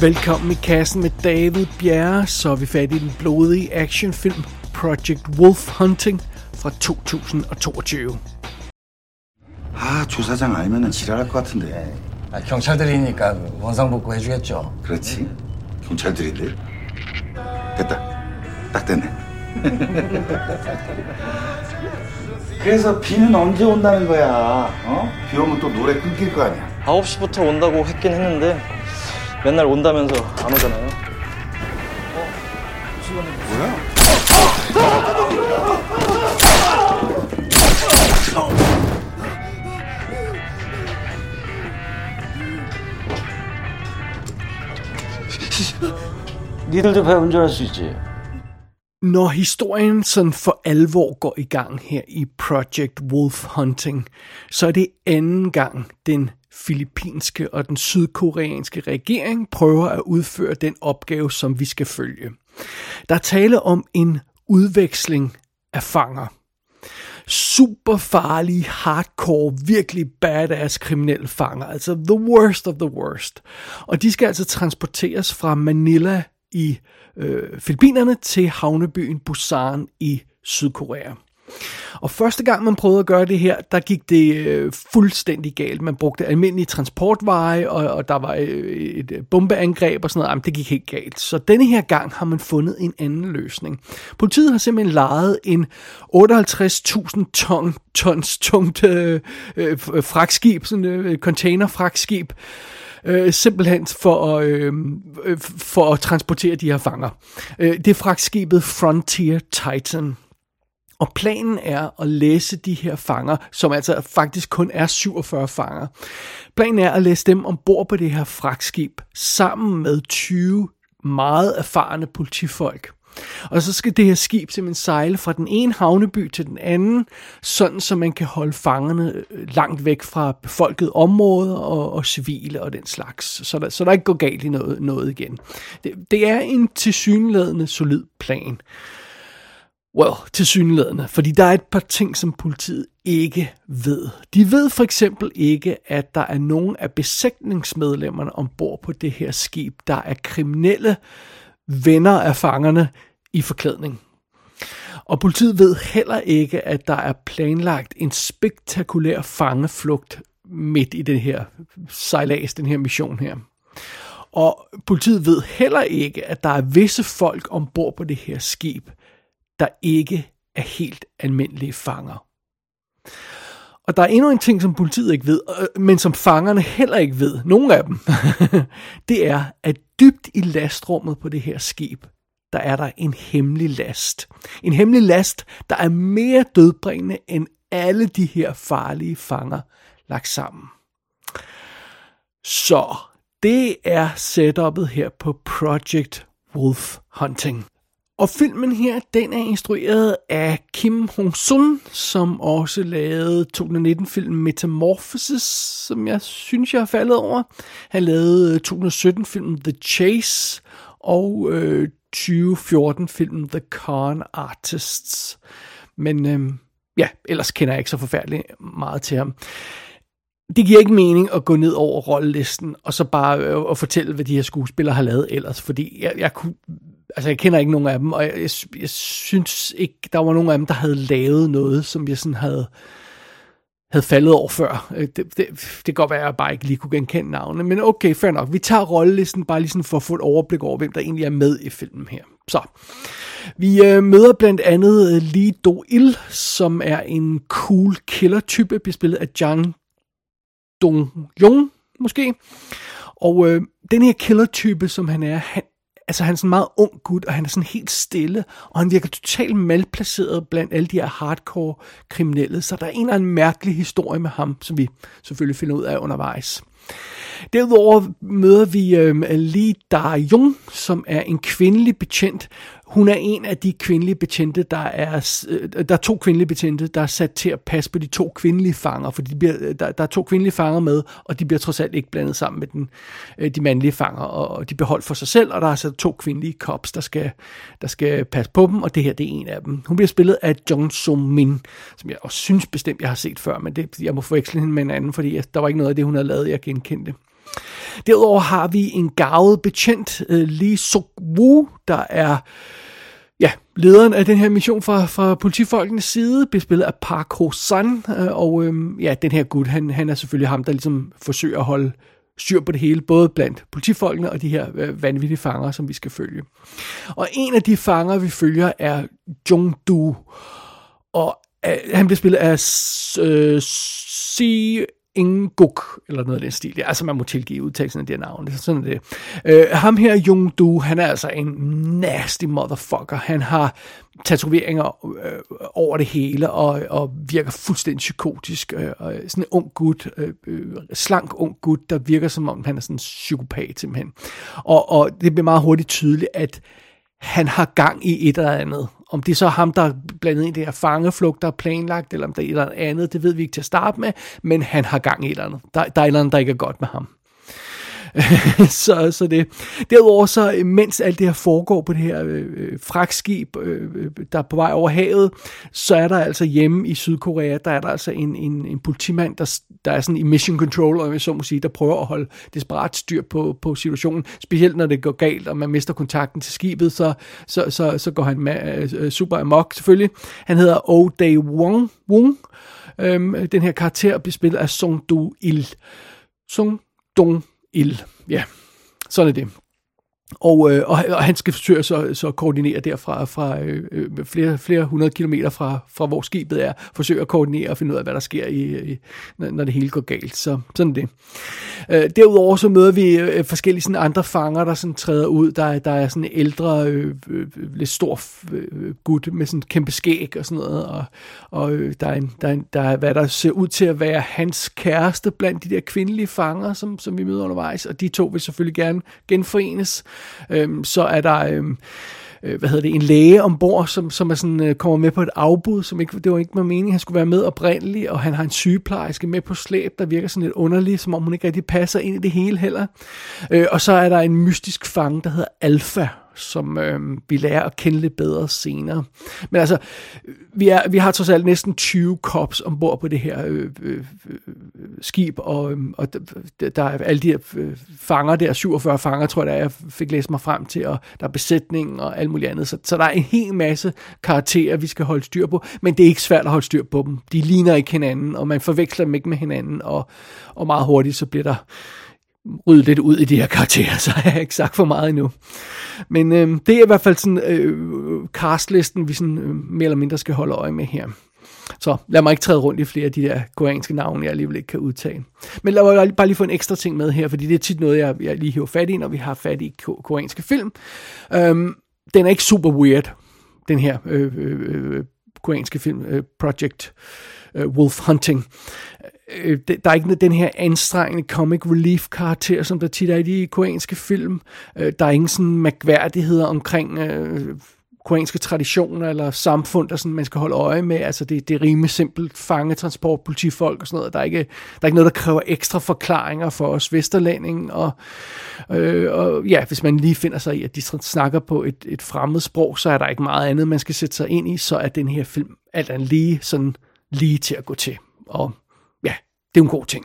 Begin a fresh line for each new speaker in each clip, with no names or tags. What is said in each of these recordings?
Velkommen i kassen med David Bjerre, så er vi fat i den blodige actionfilm Project Wolf Hunting fra 2022.
아, 주사장 알면은 지랄할 것 같은데.
아, 경찰들이니까 원상복구 해주겠죠.
그렇지. 경찰들인데. 됐다. 딱 됐네. 그래서 비는 언제 온다는 거야? 어? 비 오면 또 노래 끊길 거 아니야.
9시부터 온다고 했긴 했는데 맨날 온다면서 안 오잖아요.
뭐야?
니들도 배 운전할 수 있지.
Når historien sådan for alvor går i gang her i Project Wolf Hunting, så er det anden gang den filippinske og den sydkoreanske regering prøver at udføre den opgave, som vi skal følge. Der er tale om en udveksling af fanger. Super farlige, hardcore, virkelig badass kriminelle fanger. Altså the worst of the worst. Og de skal altså transporteres fra Manila i øh, Filippinerne til havnebyen Busan i Sydkorea. Og første gang man prøvede at gøre det her, der gik det øh, fuldstændig galt. Man brugte almindelige transportveje, og, og der var øh, et øh, bombeangreb og sådan noget. Jamen, det gik helt galt. Så denne her gang har man fundet en anden løsning. Politiet har simpelthen lejet en 58.000 ton, tons tungt øh, øh, fragtskib, sådan et øh, containerfragtskib, øh, simpelthen for at, øh, øh, for at transportere de her fanger. Øh, det er fragtskibet Frontier Titan. Og planen er at læse de her fanger, som altså faktisk kun er 47 fanger. Planen er at læse dem ombord på det her fragtskib, sammen med 20 meget erfarne politifolk. Og så skal det her skib simpelthen sejle fra den ene havneby til den anden, sådan så man kan holde fangerne øh, langt væk fra befolket områder og, og civile og den slags. Så der, så der ikke går galt i noget, noget igen. Det, det er en tilsyneladende solid plan. Well, til synlædende, fordi der er et par ting, som politiet ikke ved. De ved for eksempel ikke, at der er nogen af besætningsmedlemmerne ombord på det her skib, der er kriminelle venner af fangerne i forklædning. Og politiet ved heller ikke, at der er planlagt en spektakulær fangeflugt midt i den her sejlads, den her mission her. Og politiet ved heller ikke, at der er visse folk ombord på det her skib, der ikke er helt almindelige fanger. Og der er endnu en ting, som politiet ikke ved, øh, men som fangerne heller ikke ved, nogen af dem, det er, at dybt i lastrummet på det her skib, der er der en hemmelig last. En hemmelig last, der er mere dødbringende end alle de her farlige fanger lagt sammen. Så det er setupet her på Project Wolf Hunting. Og filmen her, den er instrueret af Kim Hong-sun, som også lavede 2019-filmen Metamorphosis, som jeg synes, jeg har faldet over. Han lavede 2017-filmen The Chase og øh, 2014-filmen The Con Artists. Men øh, ja, ellers kender jeg ikke så forfærdeligt meget til ham det giver ikke mening at gå ned over rollelisten, og så bare øh, at fortælle, hvad de her skuespillere har lavet ellers, fordi jeg, jeg kunne, altså jeg kender ikke nogen af dem, og jeg, jeg, jeg synes ikke, der var nogen af dem, der havde lavet noget, som jeg sådan havde, havde faldet over før. Øh, det, det, det kan godt være, at jeg bare ikke lige kunne genkende navnene, men okay, fair nok. Vi tager rollelisten bare lige sådan for at få et overblik over, hvem der egentlig er med i filmen her. Så, vi øh, møder blandt andet øh, Lee Do-il, som er en cool killer-type, bespillet af Jang Dong Jung, måske. Og øh, den her killer-type, som han er, han, altså han er sådan en meget ung gut, og han er sådan helt stille, og han virker totalt malplaceret blandt alle de her hardcore kriminelle, så der er en eller anden mærkelig historie med ham, som vi selvfølgelig finder ud af undervejs. Derudover møder vi øh, Lee Da-jung, som er en kvindelig betjent, hun er en af de kvindelige betjente, der er, øh, der er to kvindelige betjente, der er sat til at passe på de to kvindelige fanger, for de bliver, øh, der, der er to kvindelige fanger med, og de bliver trods alt ikke blandet sammen med den, øh, de mandlige fanger, og de beholdt for sig selv, og der er så to kvindelige cops, der skal, der skal passe på dem, og det her det er en af dem. Hun bliver spillet af Jung So Min, som jeg også synes bestemt, jeg har set før, men det, jeg må forveksle hende med en anden, fordi der var ikke noget af det, hun havde lavet, jeg genkendte. Derudover har vi en gavet betjent, øh, Lee Suk Woo, der er ja, lederen af den her mission fra, fra politifolkenes side, bespillet af Park Ho San, øh, og øhm, ja, den her gut, han, han er selvfølgelig ham, der ligesom forsøger at holde styr på det hele, både blandt politifolkene og de her øh, vanvittige fanger, som vi skal følge. Og en af de fanger, vi følger, er Jung Du, og øh, han bliver spillet af øh, Si Inguk, eller noget af den stil. Ja, altså, man må tilgive udtalelsen af de her navne. Sådan er det. Øh, ham her, Jung Du, han er altså en nasty motherfucker. Han har tatoveringer øh, over det hele, og, og virker fuldstændig psykotisk. Øh, og sådan en ung gut, øh, øh slank ung gut, der virker som om, han er sådan en psykopat simpelthen. Og, og det bliver meget hurtigt tydeligt, at han har gang i et eller andet. Om det er så ham, der blandt andet i det her fangeflugt, der er planlagt, eller om der er et eller andet, det ved vi ikke til at starte med, men han har gang i et eller andet. Der, der er et eller andet, der ikke er godt med ham. så, så det. Derudover så, øh, mens alt det her foregår på det her øh, øh fragtskib, øh, øh, der er på vej over havet, så er der altså hjemme i Sydkorea, der er der altså en, en, en politimand, der, der er sådan i mission control, og så må sige, der prøver at holde desperat styr på, på situationen, specielt når det går galt, og man mister kontakten til skibet, så, så, så, så går han med øh, super amok selvfølgelig. Han hedder Oh Dae Wong, Wong. Øhm, den her karakter bliver spillet af Song Do Il. Song Dong ild. Ja, sådan er det. Og, øh, og, og han skal forsøge så, så koordinere derfra fra øh, øh, flere, flere hundrede kilometer fra, fra hvor skibet er, forsøge at koordinere og finde ud af, hvad der sker, i, i, når det hele går galt. Så sådan det. Øh, derudover så møder vi øh, forskellige sådan andre fanger, der sådan træder ud. Der, der er sådan en ældre, øh, øh, lidt stor øh, gut med sådan kæmpe skæg og sådan noget. Og, og øh, der, er en, der, er en, der er, hvad der ser ud til at være hans kæreste blandt de der kvindelige fanger, som, som vi møder undervejs. Og de to vil selvfølgelig gerne genforenes. Øhm, så er der... Øhm, øh, hvad hedder det, en læge ombord, som, som er sådan, øh, kommer med på et afbud, som ikke, det var ikke med mening, han skulle være med oprindeligt, og han har en sygeplejerske med på slæb, der virker sådan lidt underlig, som om hun ikke rigtig passer ind i det hele heller. Øh, og så er der en mystisk fange, der hedder Alfa, som øh, vi lærer at kende lidt bedre senere. Men altså, vi, er, vi har trods alt næsten 20 cops ombord på det her øh, øh, øh skib, og, øhm, og der er alle de her øh, fanger der, 47 fanger, tror jeg, der jeg fik læst mig frem til, og der er besætning og alt muligt andet. Så, så der er en hel masse karakterer, vi skal holde styr på, men det er ikke svært at holde styr på dem. De ligner ikke hinanden, og man forveksler dem ikke med hinanden, og, og meget hurtigt så bliver der rydde lidt ud i de her karakterer, så har jeg ikke sagt for meget endnu. Men øh, det er i hvert fald sådan øh, castlisten, vi sådan, øh, mere eller mindre skal holde øje med her. Så lad mig ikke træde rundt i flere af de der koreanske navne, jeg alligevel ikke kan udtale. Men lad mig bare lige få en ekstra ting med her, fordi det er tit noget, jeg, jeg lige hiver fat i, når vi har fat i koreanske film. Øhm, den er ikke super weird, den her øh, øh, øh koreanske film, øh, Project øh, Wolf Hunting øh, der er ikke den her anstrengende comic relief karakter, som der tit er i de koreanske film. Øh, der er ingen sådan magværdigheder omkring øh, koreanske traditioner eller samfund, der sådan, man skal holde øje med. Altså det, det er rimelig simpelt fangetransport, politifolk og sådan noget. Der er, ikke, der er ikke noget, der kræver ekstra forklaringer for os Vesterlændingen. Og, øh, og ja, hvis man lige finder sig i, at de snakker på et, et fremmed sprog, så er der ikke meget andet, man skal sætte sig ind i. Så er den her film alt andet lige sådan lige til at gå til. Og det er en god ting.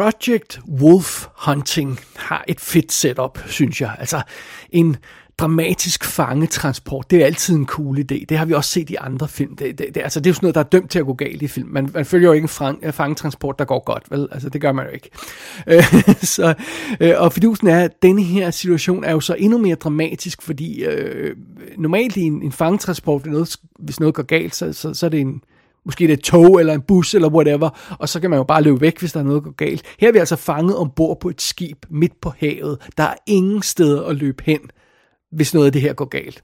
Project Wolf Hunting har et fedt setup, synes jeg. Altså en dramatisk fangetransport, det er altid en cool idé. Det har vi også set i andre film. Det, det, det, altså, det er jo sådan noget, der er dømt til at gå galt i film. Man, man følger jo ikke en øh, fangetransport, der går godt, vel? Altså, det gør man jo ikke. Øh, så, øh, og fidusen er, at denne her situation er jo så endnu mere dramatisk, fordi øh, normalt i en, en fangetransport, noget, hvis noget går galt, så, så, så er det en Måske det er et tog eller en bus eller whatever, og så kan man jo bare løbe væk, hvis der er noget, der går galt. Her er vi altså fanget ombord på et skib midt på havet. Der er ingen steder at løbe hen, hvis noget af det her går galt.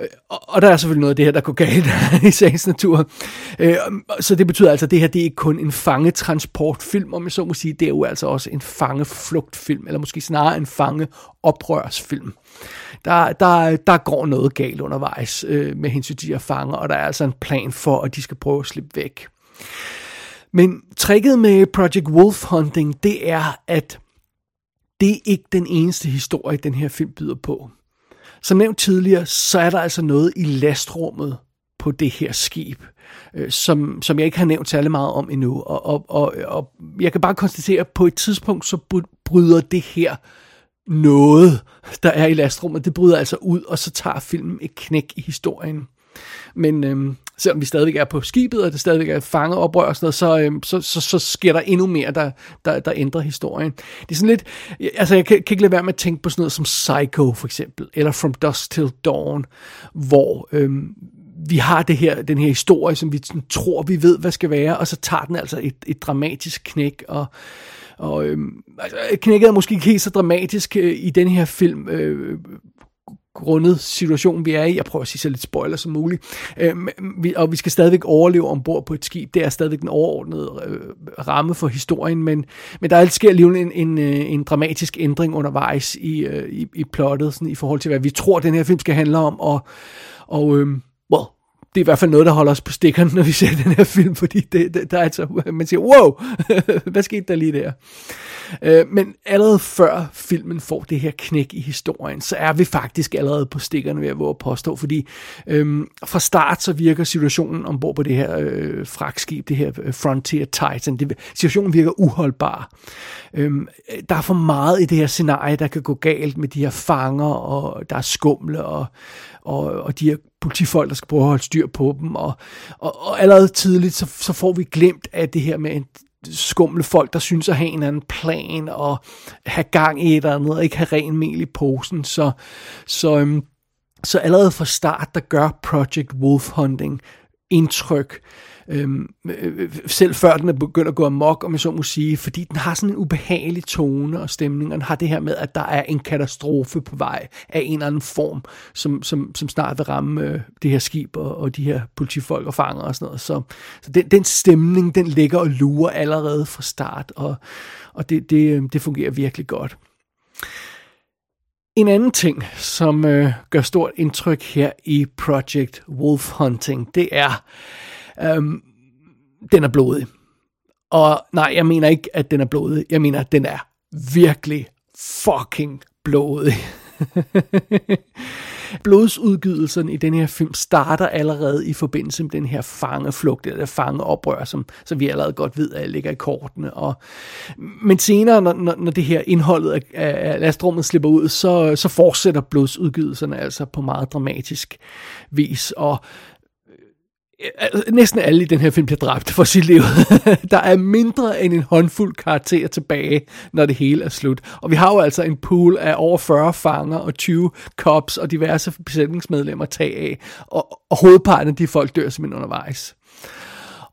Øh, og, og der er selvfølgelig noget af det her, der går galt i sagens natur. Øh, så det betyder altså, at det her det er ikke kun en fangetransportfilm, om jeg så må sige. Det er jo altså også en fangeflugtfilm, eller måske snarere en fangeoprørsfilm. Der, der, der går noget galt undervejs øh, med hensyn til de her fanger, og der er altså en plan for, at de skal prøve at slippe væk. Men tricket med Project Wolf Hunting, det er, at det er ikke den eneste historie, den her film byder på. Som nævnt tidligere, så er der altså noget i lastrummet på det her skib, øh, som, som jeg ikke har nævnt særlig meget om endnu. Og, og, og, og jeg kan bare konstatere, at på et tidspunkt, så bryder det her noget, der er i lastrummet, det bryder altså ud, og så tager filmen et knæk i historien. Men øhm, selvom vi stadigvæk er på skibet, og det stadigvæk er fangeoprør og sådan noget, så, øhm, så, så, så sker der endnu mere, der, der, der ændrer historien. Det er sådan lidt, altså jeg kan, kan ikke lade være med at tænke på sådan noget som Psycho for eksempel, eller From Dusk Till Dawn, hvor øhm, vi har det her, den her historie, som vi tror, vi ved, hvad skal være, og så tager den altså et, et dramatisk knæk, og og øhm, altså, knækket er måske ikke helt så dramatisk øh, i den her film, øh, grundet situationen, vi er i. Jeg prøver at sige så lidt spoiler som muligt. Øh, vi, og vi skal stadigvæk overleve ombord på et skib. Det er stadigvæk den overordnede øh, ramme for historien, men, men der sker alligevel en, en, øh, en dramatisk ændring undervejs i, øh, i, i plottet, sådan, i forhold til, hvad vi tror, den her film skal handle om, og, og øh, det er i hvert fald noget, der holder os på stikkerne, når vi ser den her film, fordi det, det, der er altså, man siger, wow, hvad skete der lige der? Øh, men allerede før filmen får det her knæk i historien, så er vi faktisk allerede på stikkerne ved at våge påstå, fordi øhm, fra start så virker situationen ombord på det her øh, fragtskib, det her øh, Frontier Titan, det, situationen virker uholdbar. Øhm, der er for meget i det her scenarie, der kan gå galt med de her fanger, og der er skumle, og, og, og de her politifolk, der skal prøve at holde styr på dem, og, og, og allerede tidligt, så, så får vi glemt af det her med en skumle folk, der synes at have en anden plan, og have gang i et eller andet, og ikke have ren mel i posen, så, så, øhm, så allerede fra start, der gør Project Wolf Hunting indtryk, Øhm, øh, selv før den er begyndt at gå amok, om jeg så må sige, fordi den har sådan en ubehagelig tone og stemning, og den har det her med, at der er en katastrofe på vej af en eller anden form, som, som, som snart vil ramme øh, det her skib og, og de her politifolk og fanger og sådan noget. Så, så den, den stemning, den ligger og lurer allerede fra start, og, og det, det, øh, det fungerer virkelig godt. En anden ting, som øh, gør stort indtryk her i Project Wolf Hunting, det er, Øhm, den er blodig. Og nej, jeg mener ikke, at den er blodig. Jeg mener, at den er virkelig fucking blodig. Blodsudgydelsen i den her film starter allerede i forbindelse med den her fangeflugt, eller fangeoprør, som, som vi allerede godt ved, at ligger i kortene. Og, men senere, når, når, når det her indholdet af, af lastrummet slipper ud, så, så fortsætter blodsudgydelserne altså på meget dramatisk vis. Og næsten alle i den her film bliver dræbt for sit liv. der er mindre end en håndfuld karakterer tilbage, når det hele er slut. Og vi har jo altså en pool af over 40 fanger og 20 cops og diverse besætningsmedlemmer tag af. Og, og hovedparten af de folk dør simpelthen undervejs.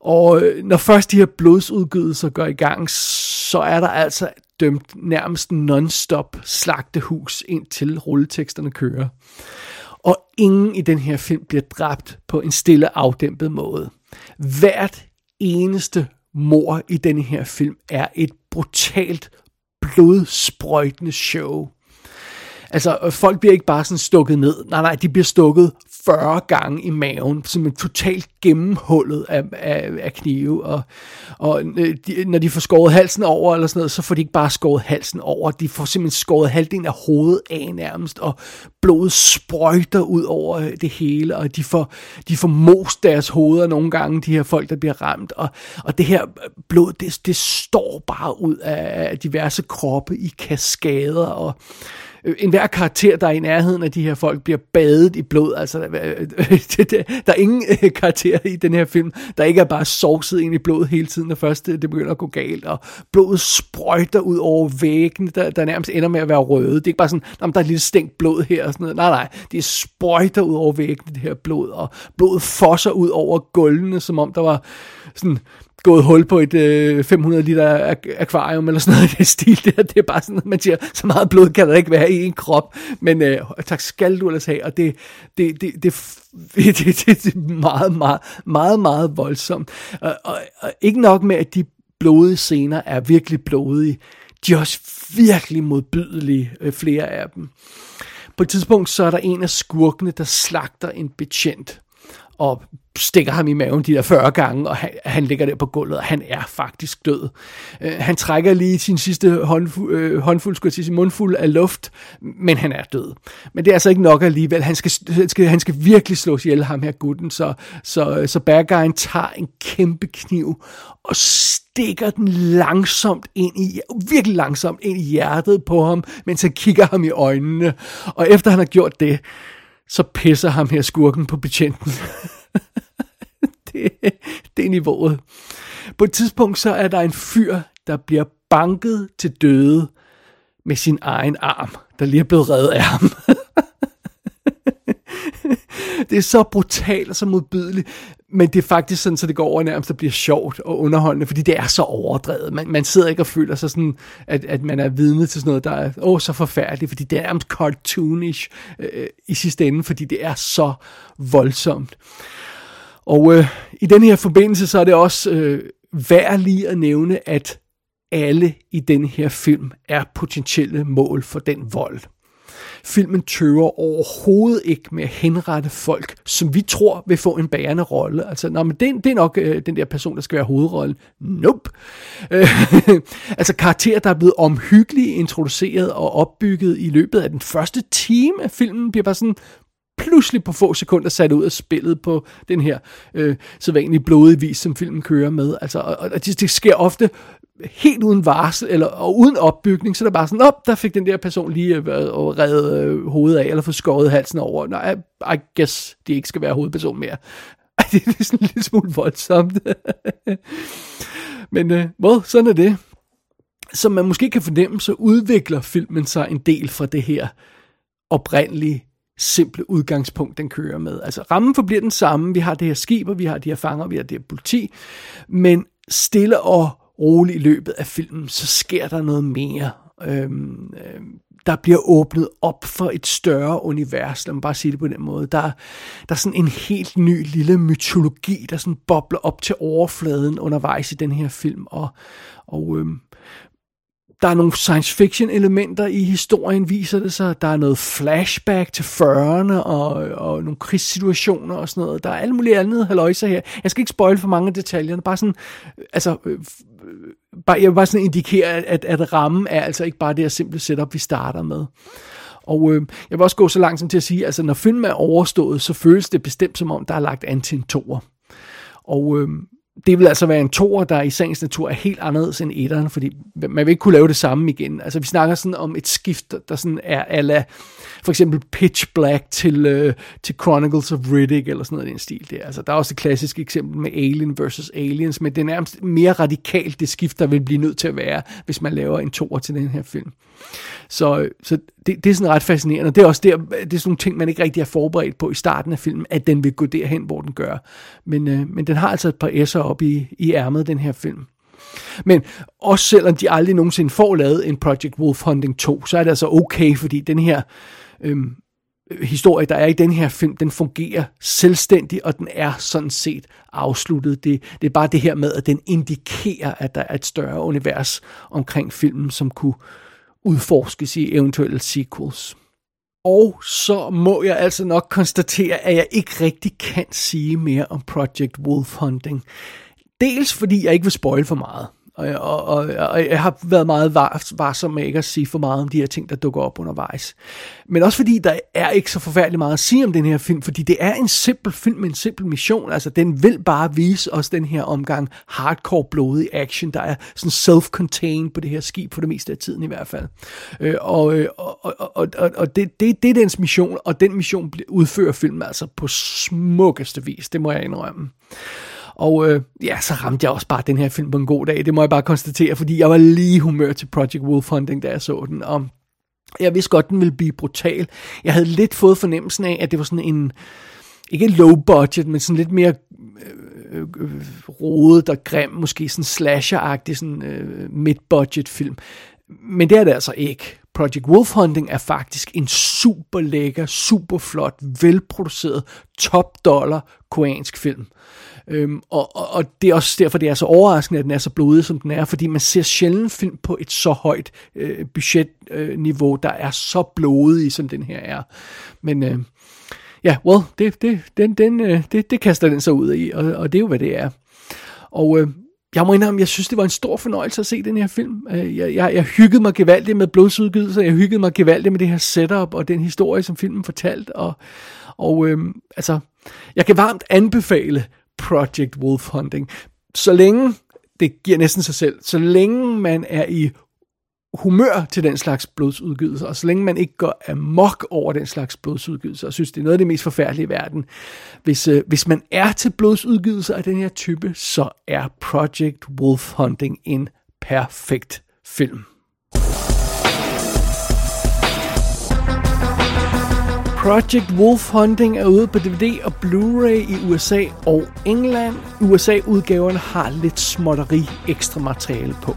Og øh, når først de her blodsudgydelser går i gang, så er der altså dømt nærmest non-stop slagtehus indtil rulleteksterne kører og ingen i den her film bliver dræbt på en stille afdæmpet måde. Hvert eneste mor i den her film er et brutalt blodsprøjtende show. Altså, folk bliver ikke bare sådan stukket ned. Nej, nej, de bliver stukket 40 gange i maven, som en totalt gennemhullet af, af, af knive. Og, og øh, de, når de får skåret halsen over, eller sådan noget, så får de ikke bare skåret halsen over. De får simpelthen skåret halvdelen af hovedet af nærmest, og blodet sprøjter ud over øh, det hele, og de får, de får most deres hoveder nogle gange, de her folk, der bliver ramt. Og, og det her blod, det, det står bare ud af diverse kroppe i kaskader, og Øh, en hver karakter, der er i nærheden af de her folk, bliver badet i blod. Altså, der øh, er ingen øh, karakter i den her film, der ikke er bare sovset ind i blod hele tiden, når først det begynder at gå galt. Og blodet sprøjter ud over væggene, der, der nærmest ender med at være røde. Det er ikke bare sådan, at der er et lille stænk blod her og sådan noget. Nej, nej, det sprøjter ud over væggene, det her blod. Og blodet fosser ud over gulvene, som om der var sådan gået hul på et øh, 500 liter akvarium eller sådan noget i det stil der. Det er bare sådan, at man siger, så meget blod kan der ikke være i en krop. Men øh, tak skal du ellers have. Og det, det, det, det, det, det, det er meget, meget, meget, meget voldsomt. Og, og, og ikke nok med, at de blodige scener er virkelig blodige. De er også virkelig modbydelige, øh, flere af dem. På et tidspunkt, så er der en af skurkene, der slagter en betjent og stikker ham i maven de der 40 gange, og han, han ligger der på gulvet, og han er faktisk død. Øh, han trækker lige sin sidste håndfuld, øh, håndfuld skulle jeg sige, mundfuld af luft, men han er død. Men det er altså ikke nok alligevel. Han skal, han skal, han skal virkelig slås ihjel, ham her gutten, så, så, så bad guyen tager en kæmpe kniv og stikker den langsomt ind i, virkelig langsomt ind i hjertet på ham, mens han kigger ham i øjnene. Og efter han har gjort det, så pisser ham her skurken på betjenten. det, det er niveauet. På et tidspunkt så er der en fyr, der bliver banket til døde med sin egen arm, der lige er blevet reddet af ham. det er så brutalt og så modbydeligt, men det er faktisk sådan, så det går over nærmest at bliver sjovt og underholdende, fordi det er så overdrevet. Man, man sidder ikke og føler sig sådan, at, at man er vidne til sådan noget, der er åh, så forfærdeligt, fordi det er nærmest cartoonish øh, i sidste ende, fordi det er så voldsomt. Og øh, i den her forbindelse, så er det også øh, værd lige at nævne, at alle i den her film er potentielle mål for den vold. Filmen tøver overhovedet ikke med at henrette folk, som vi tror vil få en bærende rolle. Altså, nå, men det, det er nok øh, den der person, der skal være hovedrollen. Nope. Øh, altså karakterer, der er blevet omhyggeligt introduceret og opbygget i løbet af den første time af filmen, bliver bare sådan pludselig på få sekunder sat ud af spillet på den her øh, sædvanlige blodige vis, som filmen kører med. Altså, og, og det, det sker ofte helt uden varsel, eller og uden opbygning, så er det bare sådan, op, der fik den der person lige øh, været og reddet øh, hovedet af, eller få skåret halsen over. Nej, I guess, det ikke skal være hovedperson mere. det er sådan en lille smule voldsomt. Men øh, well, sådan er det. Som man måske kan fornemme, så udvikler filmen sig en del fra det her oprindelige simple udgangspunkt, den kører med. Altså rammen forbliver den samme. Vi har det her skib, og vi har de her fanger, vi har det her politi. Men stille og roligt i løbet af filmen, så sker der noget mere. Øhm, øhm, der bliver åbnet op for et større univers, lad mig bare sige det på den måde. Der, der er sådan en helt ny lille mytologi, der sådan bobler op til overfladen undervejs i den her film, og, og øhm, der er nogle science fiction elementer i historien, viser det sig. Der er noget flashback til 40'erne og, og nogle krigssituationer og sådan noget. Der er alle mulige andet haløjser her. Jeg skal ikke spoil for mange af detaljerne. Bare sådan, altså, øh, bare, jeg vil bare sådan indikere, at, at rammen er altså ikke bare det her simple setup, vi starter med. Og øh, jeg vil også gå så langt som til at sige, at altså, når filmen er overstået, så føles det bestemt som om, der er lagt an til en toer. Og øh, det vil altså være en toer, der i sagens natur er helt anderledes end etteren, fordi man vil ikke kunne lave det samme igen. Altså vi snakker sådan om et skift, der sådan er ala, for eksempel Pitch Black til, øh, til Chronicles of Riddick, eller sådan noget i den stil der. Altså der er også et klassisk eksempel med Alien versus Aliens, men det er nærmest mere radikalt det skift, der vil blive nødt til at være, hvis man laver en toer til den her film. Så, øh, så det, det er sådan ret fascinerende. Det er også der, det er sådan nogle ting, man ikke rigtig er forberedt på i starten af filmen, at den vil gå derhen, hvor den gør. Men, øh, men den har altså et par S'er op i, i ærmet, den her film. Men også selvom de aldrig nogensinde får lavet en Project Wolf Hunting 2, så er det altså okay, fordi den her øhm, historie, der er i den her film, den fungerer selvstændig, og den er sådan set afsluttet. Det, det er bare det her med, at den indikerer, at der er et større univers omkring filmen, som kunne udforskes i eventuelle sequels. Og så må jeg altså nok konstatere, at jeg ikke rigtig kan sige mere om Project Wolf Hunting. Dels fordi jeg ikke vil spoil for meget. Og, og, og, og jeg har været meget varsom med ikke at sige for meget om de her ting, der dukker op undervejs. Men også fordi der er ikke så forfærdeligt meget at sige om den her film, fordi det er en simpel film med en simpel mission. Altså, den vil bare vise os den her omgang hardcore blodig action, der er sådan self-contained på det her skib, for det meste af tiden i hvert fald. Øh, og, øh, og, og, og, og det, det, det er dens mission, og den mission udfører filmen altså på smukkeste vis, det må jeg indrømme. Og øh, ja, så ramte jeg også bare den her film på en god dag, det må jeg bare konstatere, fordi jeg var lige humør til Project Wolf Hunting, da jeg så den, og jeg vidste godt, den ville blive brutal. Jeg havde lidt fået fornemmelsen af, at det var sådan en, ikke low budget, men sådan lidt mere øh, øh, rodet og grim, måske sådan slasher-agtig, sådan øh, mid-budget film. Men det er det altså ikke. Project Wolf Hunting er faktisk en super lækker, super flot, velproduceret, top dollar koreansk film. Øhm, og, og, og det er også derfor, det er så overraskende, at den er så blodig, som den er, fordi man ser sjældent film på et så højt øh, budgetniveau, øh, der er så blodig, som den her er. Men øh, ja, well, det, det, den, den, øh, det, det kaster den så ud i, og, og det er jo, hvad det er. Og øh, jeg må indrømme, jeg synes, det var en stor fornøjelse at se den her film. Øh, jeg, jeg, jeg hyggede mig gevaldigt med blodsudgivelser, jeg hyggede mig gevaldigt med det her setup og den historie, som filmen fortalte. Og, og øhm, altså, jeg kan varmt anbefale Project Wolf Hunting. Så længe, det giver næsten sig selv, så længe man er i humør til den slags blodsudgydelser, og så længe man ikke går amok over den slags blodsudgydelser, og synes, det er noget af det mest forfærdelige i verden. Hvis, øh, hvis man er til blodsudgydelser af den her type, så er Project Wolf Hunting en perfekt film. Project Wolf Hunting er ude på DVD og Blu-ray i USA og England. USA-udgaverne har lidt småtteri ekstra materiale på.